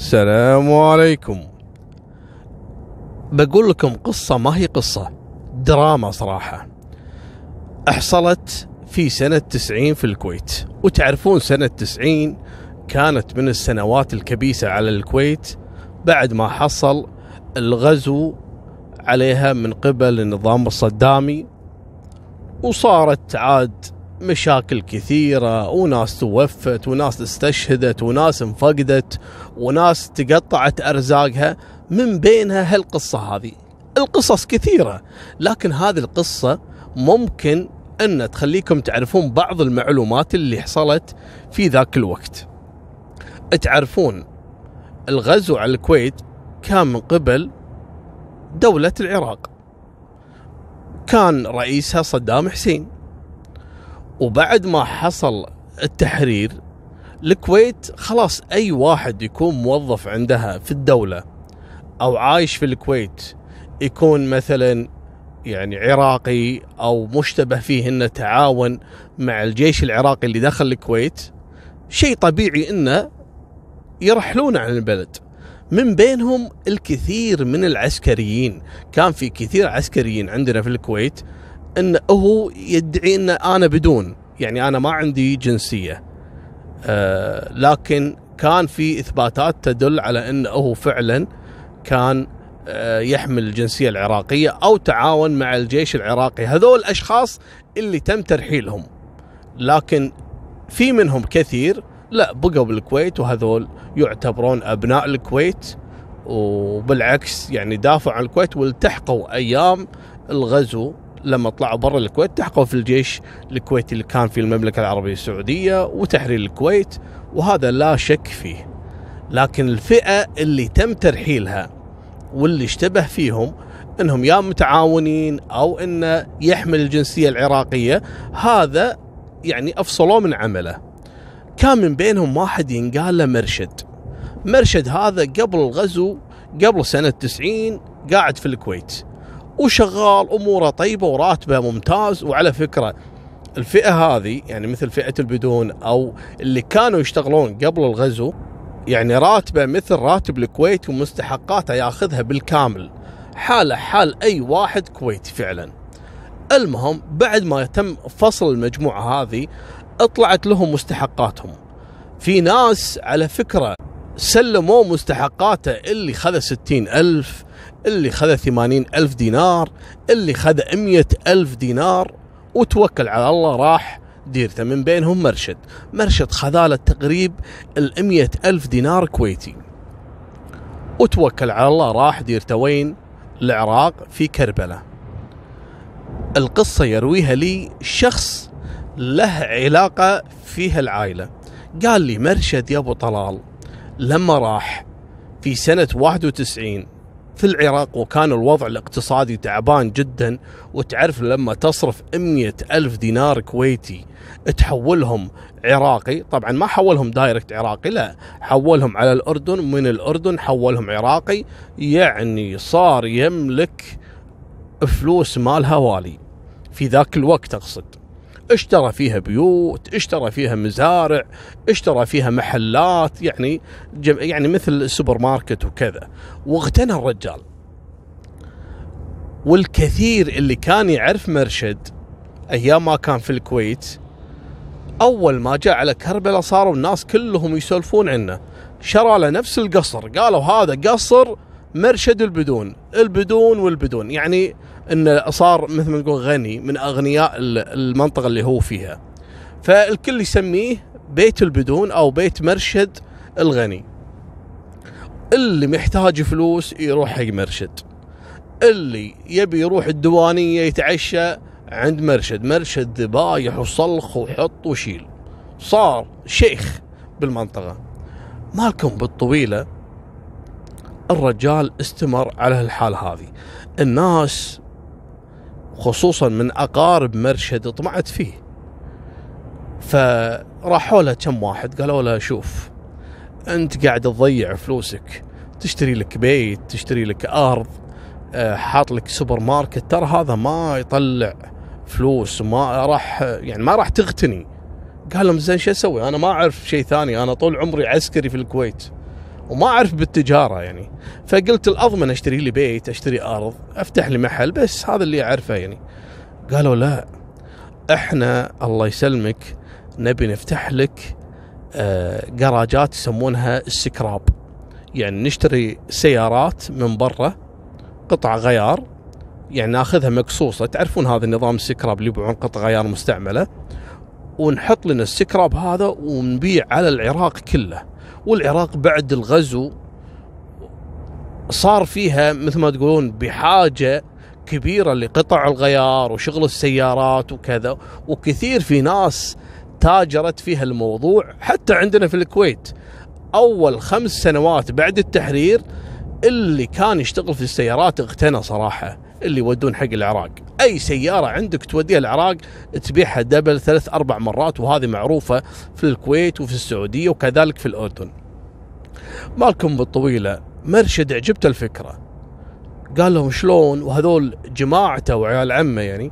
السلام عليكم. بقول لكم قصة ما هي قصة دراما صراحة. أحصلت في سنة 90 في الكويت. وتعرفون سنة 90 كانت من السنوات الكبيسة على الكويت بعد ما حصل الغزو عليها من قبل النظام الصدامي. وصارت عاد مشاكل كثيرة وناس توفت وناس استشهدت وناس انفقدت وناس تقطعت أرزاقها. من بينها هالقصة هذه. القصص كثيرة لكن هذه القصة ممكن أن تخليكم تعرفون بعض المعلومات اللي حصلت في ذاك الوقت. تعرفون الغزو على الكويت كان من قبل دولة العراق. كان رئيسها صدام حسين. وبعد ما حصل التحرير الكويت خلاص أي واحد يكون موظف عندها في الدولة أو عايش في الكويت يكون مثلا يعني عراقي أو مشتبه فيه إنه تعاون مع الجيش العراقي اللي دخل الكويت شيء طبيعي إنه يرحلون عن البلد. من بينهم الكثير من العسكريين كان في كثير عسكريين عندنا في الكويت انه هو يدعي إن أنا بدون. يعني أنا ما عندي جنسية. آه لكن كان في إثباتات تدل على انه هو فعلا كان آه يحمل الجنسية العراقية أو تعاون مع الجيش العراقي. هذول الاشخاص اللي تم ترحيلهم. لكن في منهم كثير. لا بقوا بالكويت وهذول يعتبرون أبناء الكويت. وبالعكس يعني دافعوا عن الكويت والتحقوا أيام الغزو. لما طلعوا برا الكويت تحقوا في الجيش الكويتي اللي كان في المملكة العربية السعودية وتحرير الكويت وهذا لا شك فيه. لكن الفئة اللي تم ترحيلها واللي اشتبه فيهم إنهم يا متعاونين أو إنه يحمل الجنسية العراقية هذا يعني أفصلوه من عمله. كان من بينهم واحد ينقال له مرشد. مرشد هذا قبل الغزو قبل سنة 90 قاعد في الكويت. وشغال أموره طيبة وراتبة ممتاز وعلى فكرة الفئة هذه يعني مثل فئة البدون أو اللي كانوا يشتغلون قبل الغزو يعني راتبة مثل راتب الكويت ومستحقاته ياخذها بالكامل حاله حال أي واحد كويتي فعلا. المهم بعد ما تم فصل المجموعة هذه اطلعت لهم مستحقاتهم. في ناس على فكرة سلموا مستحقاته اللي خذ ستين ألف اللي خذ ثمانين ألف دينار اللي خذ أمية ألف دينار وتوكل على الله راح ديرته من بينهم مرشد. مرشد خذاله تقريب الأمية ألف دينار كويتي. وتوكل على الله راح ديرته وين؟ العراق في كربلاء القصة يرويها لي شخص له علاقة فيها العائلة. قال لي مرشد يا أبو طلال لما راح في سنة 91 في العراق وكان الوضع الاقتصادي تعبان جدا. وتعرف لما تصرف أمية ألف دينار كويتي تحولهم عراقي طبعا ما حولهم دايركت عراقي لا حولهم على الأردن. من الأردن حولهم عراقي يعني صار يملك فلوس مال هوالي في ذاك الوقت أقصد. اشترى فيها بيوت اشترى فيها مزارع اشترى فيها محلات يعني يعني مثل السوبر ماركت وكذا. واغتنى الرجال. والكثير اللي كان يعرف مرشد أيام ما كان في الكويت أول ما جاء على كربلاء صاروا الناس كلهم يسولفون عنه. شرى له نفس القصر قالوا هذا قصر مرشد البدون. البدون والبدون. يعني انه صار مثل ما نقول غني من أغنياء المنطقة اللي هو فيها. فالكل يسميه بيت البدون أو بيت مرشد الغني. اللي محتاج فلوس يروح حق مرشد. اللي يبي يروح الديوانية يتعشى عند مرشد. مرشد ذبايح وصلخ وحط وشيل. صار شيخ بالمنطقة. مالكم بالطويلة؟ الرجال استمر على هالحال هذه. الناس خصوصا من أقارب مرشد طمعت فيه. فراحوا له كم واحد قالوا له شوف أنت قاعد تضيع فلوسك. تشتري لك بيت تشتري لك أرض آه، حاط لك سوبر ماركت ترى هذا ما يطلع فلوس ما راح يعني ما راح تغتني. قال لهم زين شو أسوي؟ أنا ما أعرف شيء ثاني. أنا طول عمري عسكري في الكويت. وما أعرف بالتجارة يعني. فقلت الأضمن أشتري لي بيت أشتري أرض أفتح لي محل بس هذا اللي أعرفه يعني. قالوا لا إحنا الله يسلمك نبي نفتح لك آه، جراجات يسمونها السكراب. يعني نشتري سيارات من برا قطع غيار يعني ناخذها مقصوصة. تعرفون هذا النظام السكراب اللي يبيعون قطع غيار مستعملة؟ ونحط لنا السكراب هذا ونبيع على العراق كله. والعراق بعد الغزو صار فيها مثل ما تقولون بحاجة كبيرة لقطع الغيار وشغل السيارات وكذا وكثير في ناس تاجرت فيها الموضوع حتى عندنا في الكويت. أول خمس سنوات بعد التحرير اللي كان يشتغل في السيارات اغتنى صراحة اللي يودون حق العراق. أي سيارة عندك توديها العراق تبيعها دبل ثلاث أربع مرات وهذه معروفة في الكويت وفي السعودية وكذلك في الأردن. مالكم بالطويلة مرشد عجبته الفكرة. قال لهم شلون؟ وهذول جماعته وعيال عمة يعني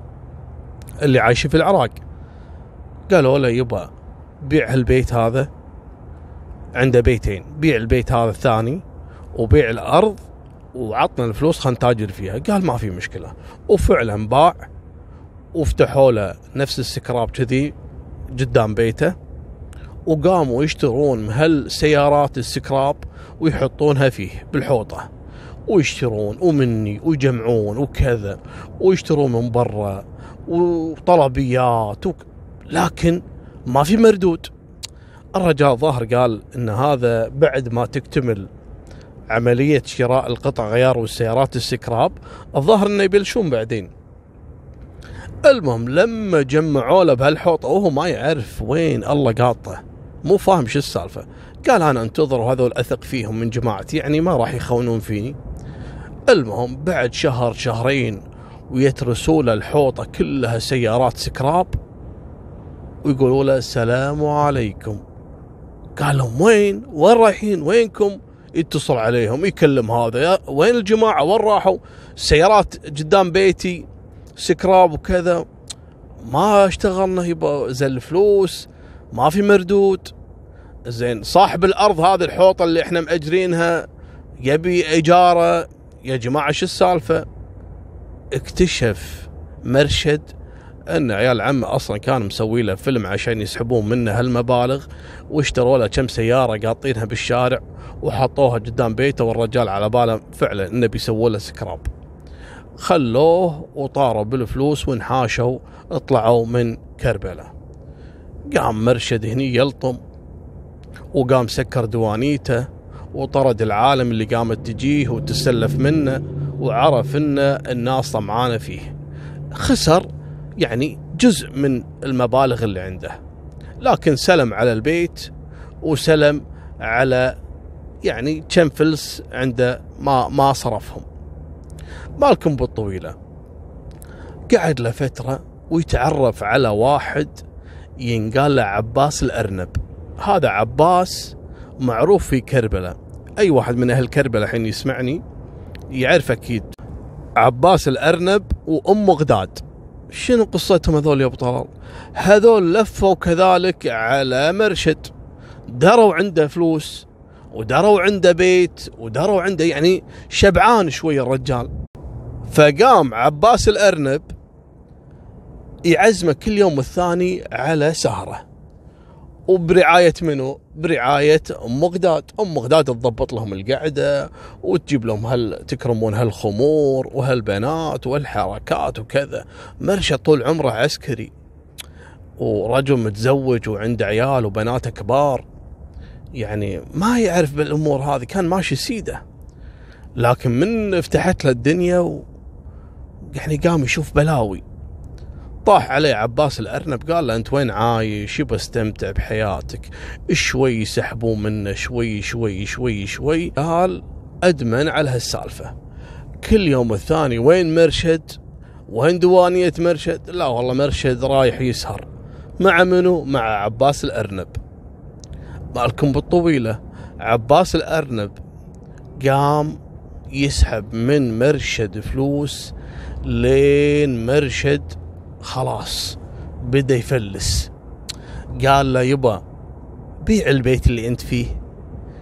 اللي عايشين في العراق. قالوا له يبا بيع هالبيت هذا عنده بيتين بيع البيت هذا الثاني وبيع الأرض وعطنا الفلوس خلينا نتاجر فيها. قال ما في مشكلة. وفعلا باع وفتحوا له نفس السكراب كذي قدام بيته وقاموا يشترون هالسيارات السكراب ويحطونها فيه بالحوطة. ويشترون ومني ويجمعون وكذا. ويشترون من برا وطلبيات وك... لكن ما في مردود. الرجال ظاهر قال إن هذا بعد ما تكتمل عملية شراء القطع غيار والسيارات السكراب الظاهر إنه يبلشون بعدين. المهم لما جمعوا له بهالحوطة وهو ما يعرف وين الله قاطه. مو فاهم شو السالفة. قال أنا أنتظر وهذول أثق فيهم من جماعتي يعني ما راح يخونون فيني. المهم بعد شهر شهرين ويترسوا له الحوطة كلها سيارات سكراب ويقولوا له السلام عليكم. قال لهم وين؟ وين رايحين؟ وينكم؟ يتصل عليهم يكلم هذا. وين الجماعة؟ وين راحوا؟ سيارات قدام بيتي سكراب وكذا. ما اشتغلنا يبا زي الفلوس ما في مردود. زين صاحب الأرض هذه الحوطة اللي إحنا مأجرينها يبي اجاره يا جماعة شو السالفة؟ اكتشف مرشد إن عيال عمه أصلا كان مسوي له فيلم عشان يسحبون منه هالمبالغ واشتروا له كم سيارة قاطينها بالشارع. وحطوها قدام بيته والرجال على باله فعلا إنه بيسووا له سكراب. خلوه وطاروا بالفلوس وانحاشوا طلعوا من كربلاء قام مرشد هني يلطم وقام سكر دوانيته وطرد العالم اللي قامت تجيه وتسلف منه وعرف إن الناس طمعانة فيه. خسر يعني جزء من المبالغ اللي عنده. لكن سلم على البيت وسلم على يعني كم فلس عنده ما ما صرفهم. مالكم بالطويلة. قعد له فترة ويتعرف على واحد ينقال له عباس الأرنب. هذا عباس معروف في كربلاء أي واحد من أهل كربلاء الحين يسمعني يعرف أكيد. عباس الأرنب وأم غداد شنو قصتهم هذول يا أبو طلال؟ هذول لفوا كذلك على مرشد. دروا عنده فلوس ودروا عنده بيت ودروا عنده يعني شبعان شوي الرجال. فقام عباس الأرنب يعزمه كل يوم والثاني على سهرة. وبرعاية منو؟ برعاية أم غداد أم غداد تضبط لهم القعدة وتجيب لهم هل تكرمون هالخمور وهالبنات والحركات وكذا. مرشد طول عمره عسكري. ورجل متزوج وعنده عيال وبناته كبار. يعني ما يعرف بالأمور هذه كان ماشي سيدة. لكن من افتحت له الدنيا و يعني قام يشوف بلاوي. طاح عليه عباس الأرنب قال له أنت وين عايش؟ يبى استمتع بحياتك. شوي يسحبون منه شوي شوي شوي شوي. قال أدمن على هالسالفة. كل يوم الثاني وين مرشد؟ وين دوانية مرشد؟ لا والله مرشد رايح يسهر. مع منو؟ مع عباس الأرنب. مالكم بالطويلة. عباس الأرنب قام يسحب من مرشد فلوس لين مرشد خلاص بدأ يفلس. قال له يبا بيع البيت اللي أنت فيه.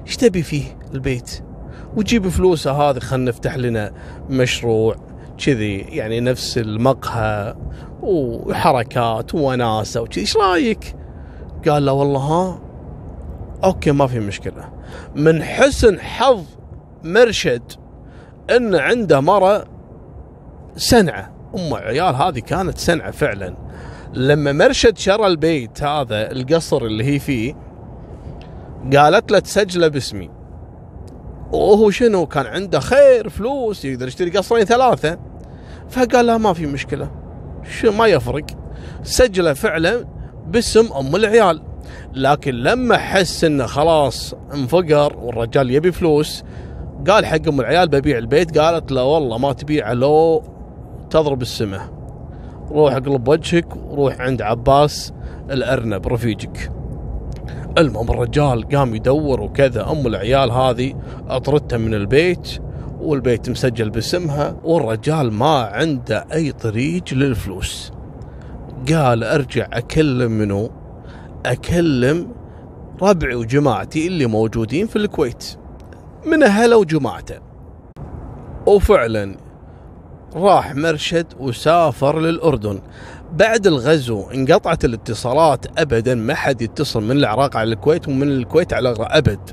إيش تبي فيه البيت؟ وجيب فلوسه هذه خلينا نفتح لنا مشروع كذي يعني نفس المقهى وحركات وناسة وكذي. إيش رأيك؟ قال له والله ها أوكي ما في مشكلة. من حسن حظ مرشد إن عنده مرة سنعة. أم عيال هذه كانت سنعة فعلا. لما مرشد شرى البيت هذا القصر اللي هي فيه قالت له تسجله باسمي. وهو شنو؟ كان عنده خير فلوس يقدر يشتري قصرين ثلاثة. فقال لا ما في مشكلة. شو ما يفرق. سجله فعلا باسم أم العيال. لكن لما حس إنه خلاص انفقر والرجال يبي فلوس قال حق أم العيال ببيع البيت قالت له والله ما تبيعه لو تضرب السماء روح اقلب وجهك وروح عند عباس الأرنب رفيجك. المهم الرجال قام يدور وكذا أم العيال هذه اطردته من البيت والبيت مسجل باسمها والرجال ما عنده أي طريق للفلوس. قال أرجع أكلم منو؟ أكلم ربعي وجماعتي اللي موجودين في الكويت. من أهله وجماعته. وفعلا راح مرشد وسافر للأردن. بعد الغزو انقطعت الاتصالات ابدا. ما حد يتصل من العراق على الكويت ومن الكويت على أبد.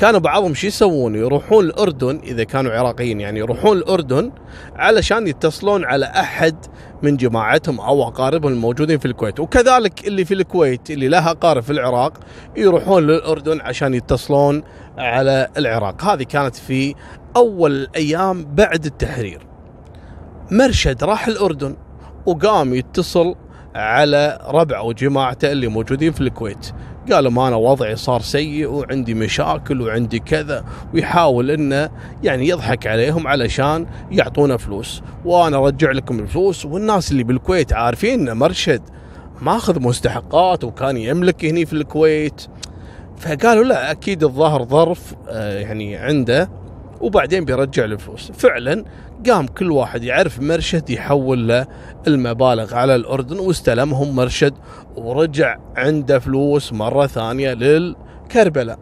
كانوا بعضهم شو يسوون؟ يروحون الأردن إذا كانوا عراقيين يعني يروحون الأردن علشان يتصلون على أحد من جماعتهم أو أقاربهم الموجودين في الكويت. وكذلك اللي في الكويت اللي لها أقارب في العراق يروحون للأردن عشان يتصلون على العراق. هذه كانت في أول الأيام بعد التحرير. مرشد راح الأردن وقام يتصل على ربعه وجماعته اللي موجودين في الكويت. قال ما أنا وضعي صار سيء وعندي مشاكل وعندي كذا ويحاول إنه يعني يضحك عليهم علشان يعطونا فلوس. وأنا أرجع لكم الفلوس والناس اللي بالكويت عارفين إن مرشد ماخذ مستحقات وكان يملك هني في الكويت. فقالوا لا أكيد الظاهر ظرف آه، يعني عنده. وبعدين بيرجع الفلوس. فعلا قام كل واحد يعرف مرشد يحول له المبالغ على الأردن واستلمهم مرشد ورجع عنده فلوس مرة ثانية للكربلاء.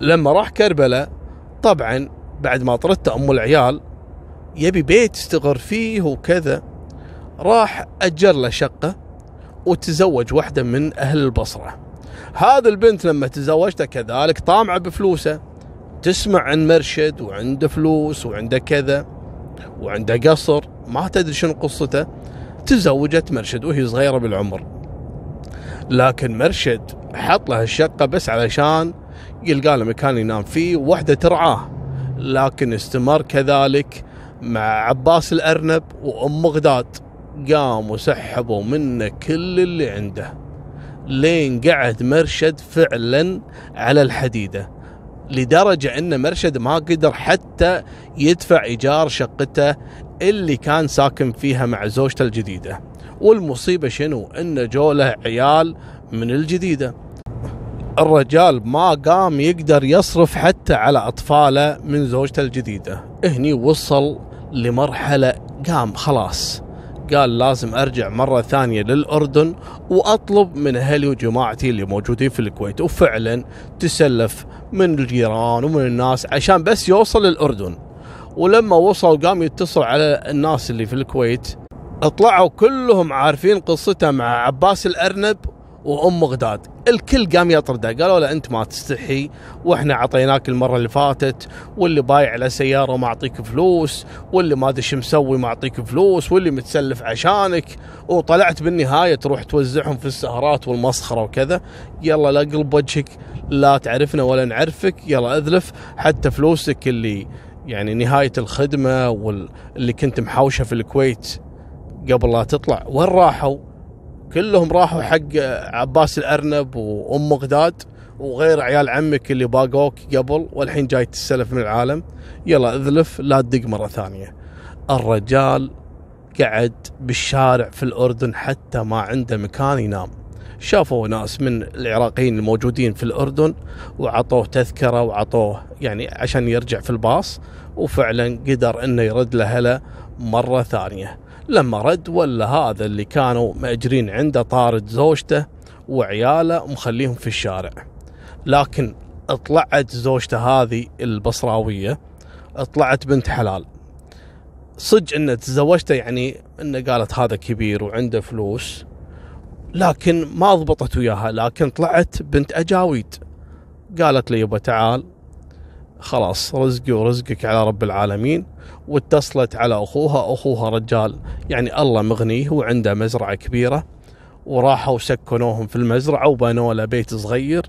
لما راح كربلاء طبعا بعد ما طردت أم العيال يبي بيت يستقر فيه وكذا راح أجر له شقة وتزوج واحدة من أهل البصرة. هذا البنت لما تزوجته كذلك طامعة بفلوسه. تسمع عن مرشد وعنده فلوس وعنده كذا وعنده قصر ما تدري شنو قصته تزوجت مرشد وهي صغيرة بالعمر. لكن مرشد حط له الشقة بس علشان يلقى له مكان ينام فيه وواحدة ترعاه. لكن استمر كذلك مع عباس الأرنب وأم غداد قاموا سحبوا منه كل اللي عنده لين قعد مرشد فعلا على الحديدة. لدرجة أن مرشد ما قدر حتى يدفع إيجار شقته اللي كان ساكن فيها مع زوجته الجديدة. والمصيبة شنو؟ أن جوله عيال من الجديدة. الرجال ما قام يقدر يصرف حتى على أطفاله من زوجته الجديدة. هني وصل لمرحلة قام خلاص. قال لازم أرجع مرة ثانية للأردن وأطلب من أهلي وجماعتي اللي موجودين في الكويت. وفعلا تسلف من الجيران ومن الناس عشان بس يوصل للأردن. ولما وصل قام يتصل على الناس اللي في الكويت. طلعوا كلهم عارفين قصته مع عباس الأرنب وأم غداد الكل قام يطرده. قالوا له أنت ما تستحي وإحنا عطيناك المرة اللي فاتت واللي بايع على سيارة وما أعطيك فلوس واللي ما أدري مسوي ما أعطيك فلوس واللي متسلف عشانك. وطلعت بالنهاية تروح توزعهم في السهرات والمسخرة وكذا. يلا لا قلب وجهك لا تعرفنا ولا نعرفك يلا أذلف. حتى فلوسك اللي يعني نهاية الخدمة واللي كنت محوشة في الكويت قبل لا تطلع. وين راحوا؟ كلهم راحوا حق عباس الأرنب وأم غداد وغير عيال عمك اللي باقوك قبل والحين جاي تستلف من العالم. يلا اذلف لا تدق مرة ثانية. الرجال قعد بالشارع في الأردن حتى ما عنده مكان ينام. شافوا ناس من العراقيين الموجودين في الأردن وعطوه تذكرة وعطوه يعني عشان يرجع في الباص وفعلا قدر إنه يرد لاهله مرة ثانية. لما رد ولا هذا اللي كانوا مأجرين عنده طارد زوجته وعياله ومخليهم في الشارع. لكن طلعت زوجته هذه البصراوية طلعت بنت حلال. صدق إن تزوجته يعني انه قالت هذا كبير وعنده فلوس لكن ما ضبطت وياها لكن طلعت بنت أجاويد. قالت لي يبا تعال خلاص رزقي ورزقك على رب العالمين واتصلت على أخوها. أخوها رجال يعني الله مغنيه وعنده مزرعة كبيرة وراحوا سكنوهم في المزرعة وبنوا له بيت صغير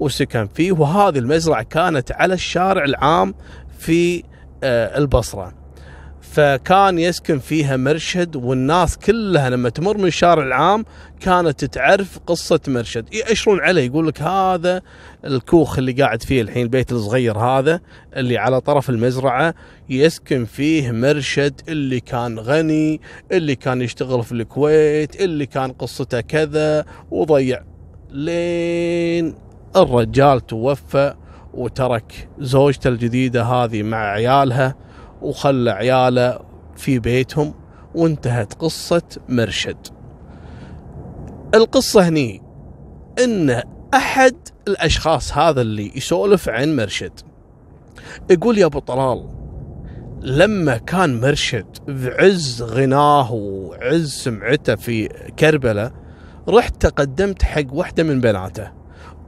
وسكن فيه. وهذه المزرعة كانت على الشارع العام في آه، البصرة. فكان يسكن فيها مرشد والناس كلها لما تمر من الشارع العام كانت تعرف قصة مرشد. يأشرون عليه يقول لك هذا الكوخ اللي قاعد فيه الحين البيت الصغير هذا اللي على طرف المزرعة يسكن فيه مرشد اللي كان غني اللي كان يشتغل في الكويت اللي كان قصته كذا وضيع. لين الرجال توفى وترك زوجته الجديدة هذه مع عيالها. وخلى عياله في بيتهم وانتهت قصة مرشد. القصة هني إن أحد الأشخاص هذا اللي يسولف عن مرشد يقول يا أبو طلال لما كان مرشد بعز غناه وعز سمعته في كربلاء رحت تقدمت حق واحدة من بناته.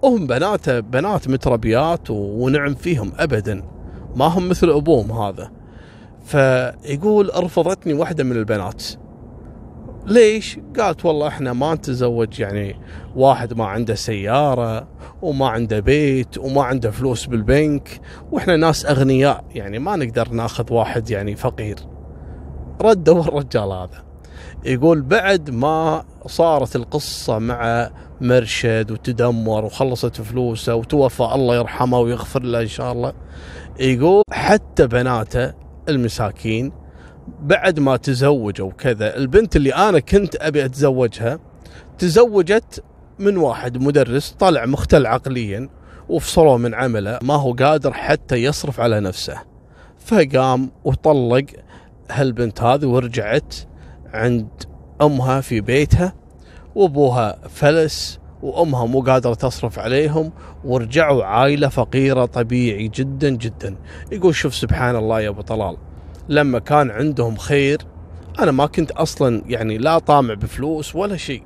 وهم بناته بنات متربيات ونعم فيهم ابدا. ما هم مثل أبوهم هذا. فيقول رفضتني واحدة من البنات ليش؟ قالت والله إحنا ما نتزوج يعني واحد ما عنده سيارة وما عنده بيت وما عنده فلوس بالبنك وإحنا ناس أغنياء يعني ما نقدر ناخذ واحد يعني فقير. ردوا الرجال هذا. يقول بعد ما صارت القصة مع مرشد وتدمر وخلصت فلوسه وتوفى الله يرحمه ويغفر له إن شاء الله. يقول حتى بناته المساكين بعد ما تزوجوا وكذا. البنت اللي أنا كنت أبي أتزوجها تزوجت من واحد مدرس طلع مختل عقليا وفصلوا من عمله ما هو قادر حتى يصرف على نفسه. فقام وطلق هالبنت هذه ورجعت عند أمها في بيتها وأبوها فلس وامها مو قادرة تصرف عليهم ورجعوا عائلة فقيرة طبيعي جدا جدا. يقول شوف سبحان الله يا أبو طلال لما كان عندهم خير أنا ما كنت أصلا يعني لا طامع بفلوس ولا شيء.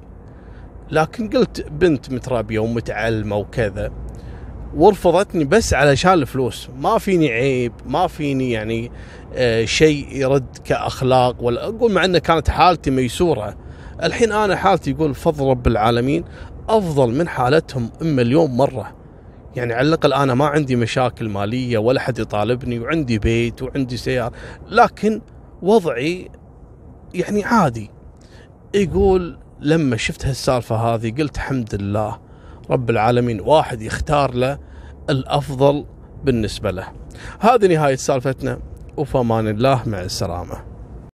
لكن قلت بنت متربية ومتعلمة وكذا ورفضتني بس علشان الفلوس. ما فيني عيب ما فيني يعني آه شيء يرد كأخلاق ولا أقول مع انه كانت حالتي ميسورة. الحين أنا حالتي يقول فضل رب العالمين أفضل من حالتهم مليون مرة. يعني على الأقل أنا ما عندي مشاكل مالية ولا حد يطالبني وعندي بيت وعندي سيارة. لكن وضعي يعني عادي. يقول لما شفت هالسالفة هذه قلت الحمد لله رب العالمين واحد يختار له الأفضل بالنسبة له. هذه نهاية سالفتنا. وفمان الله مع السلامة.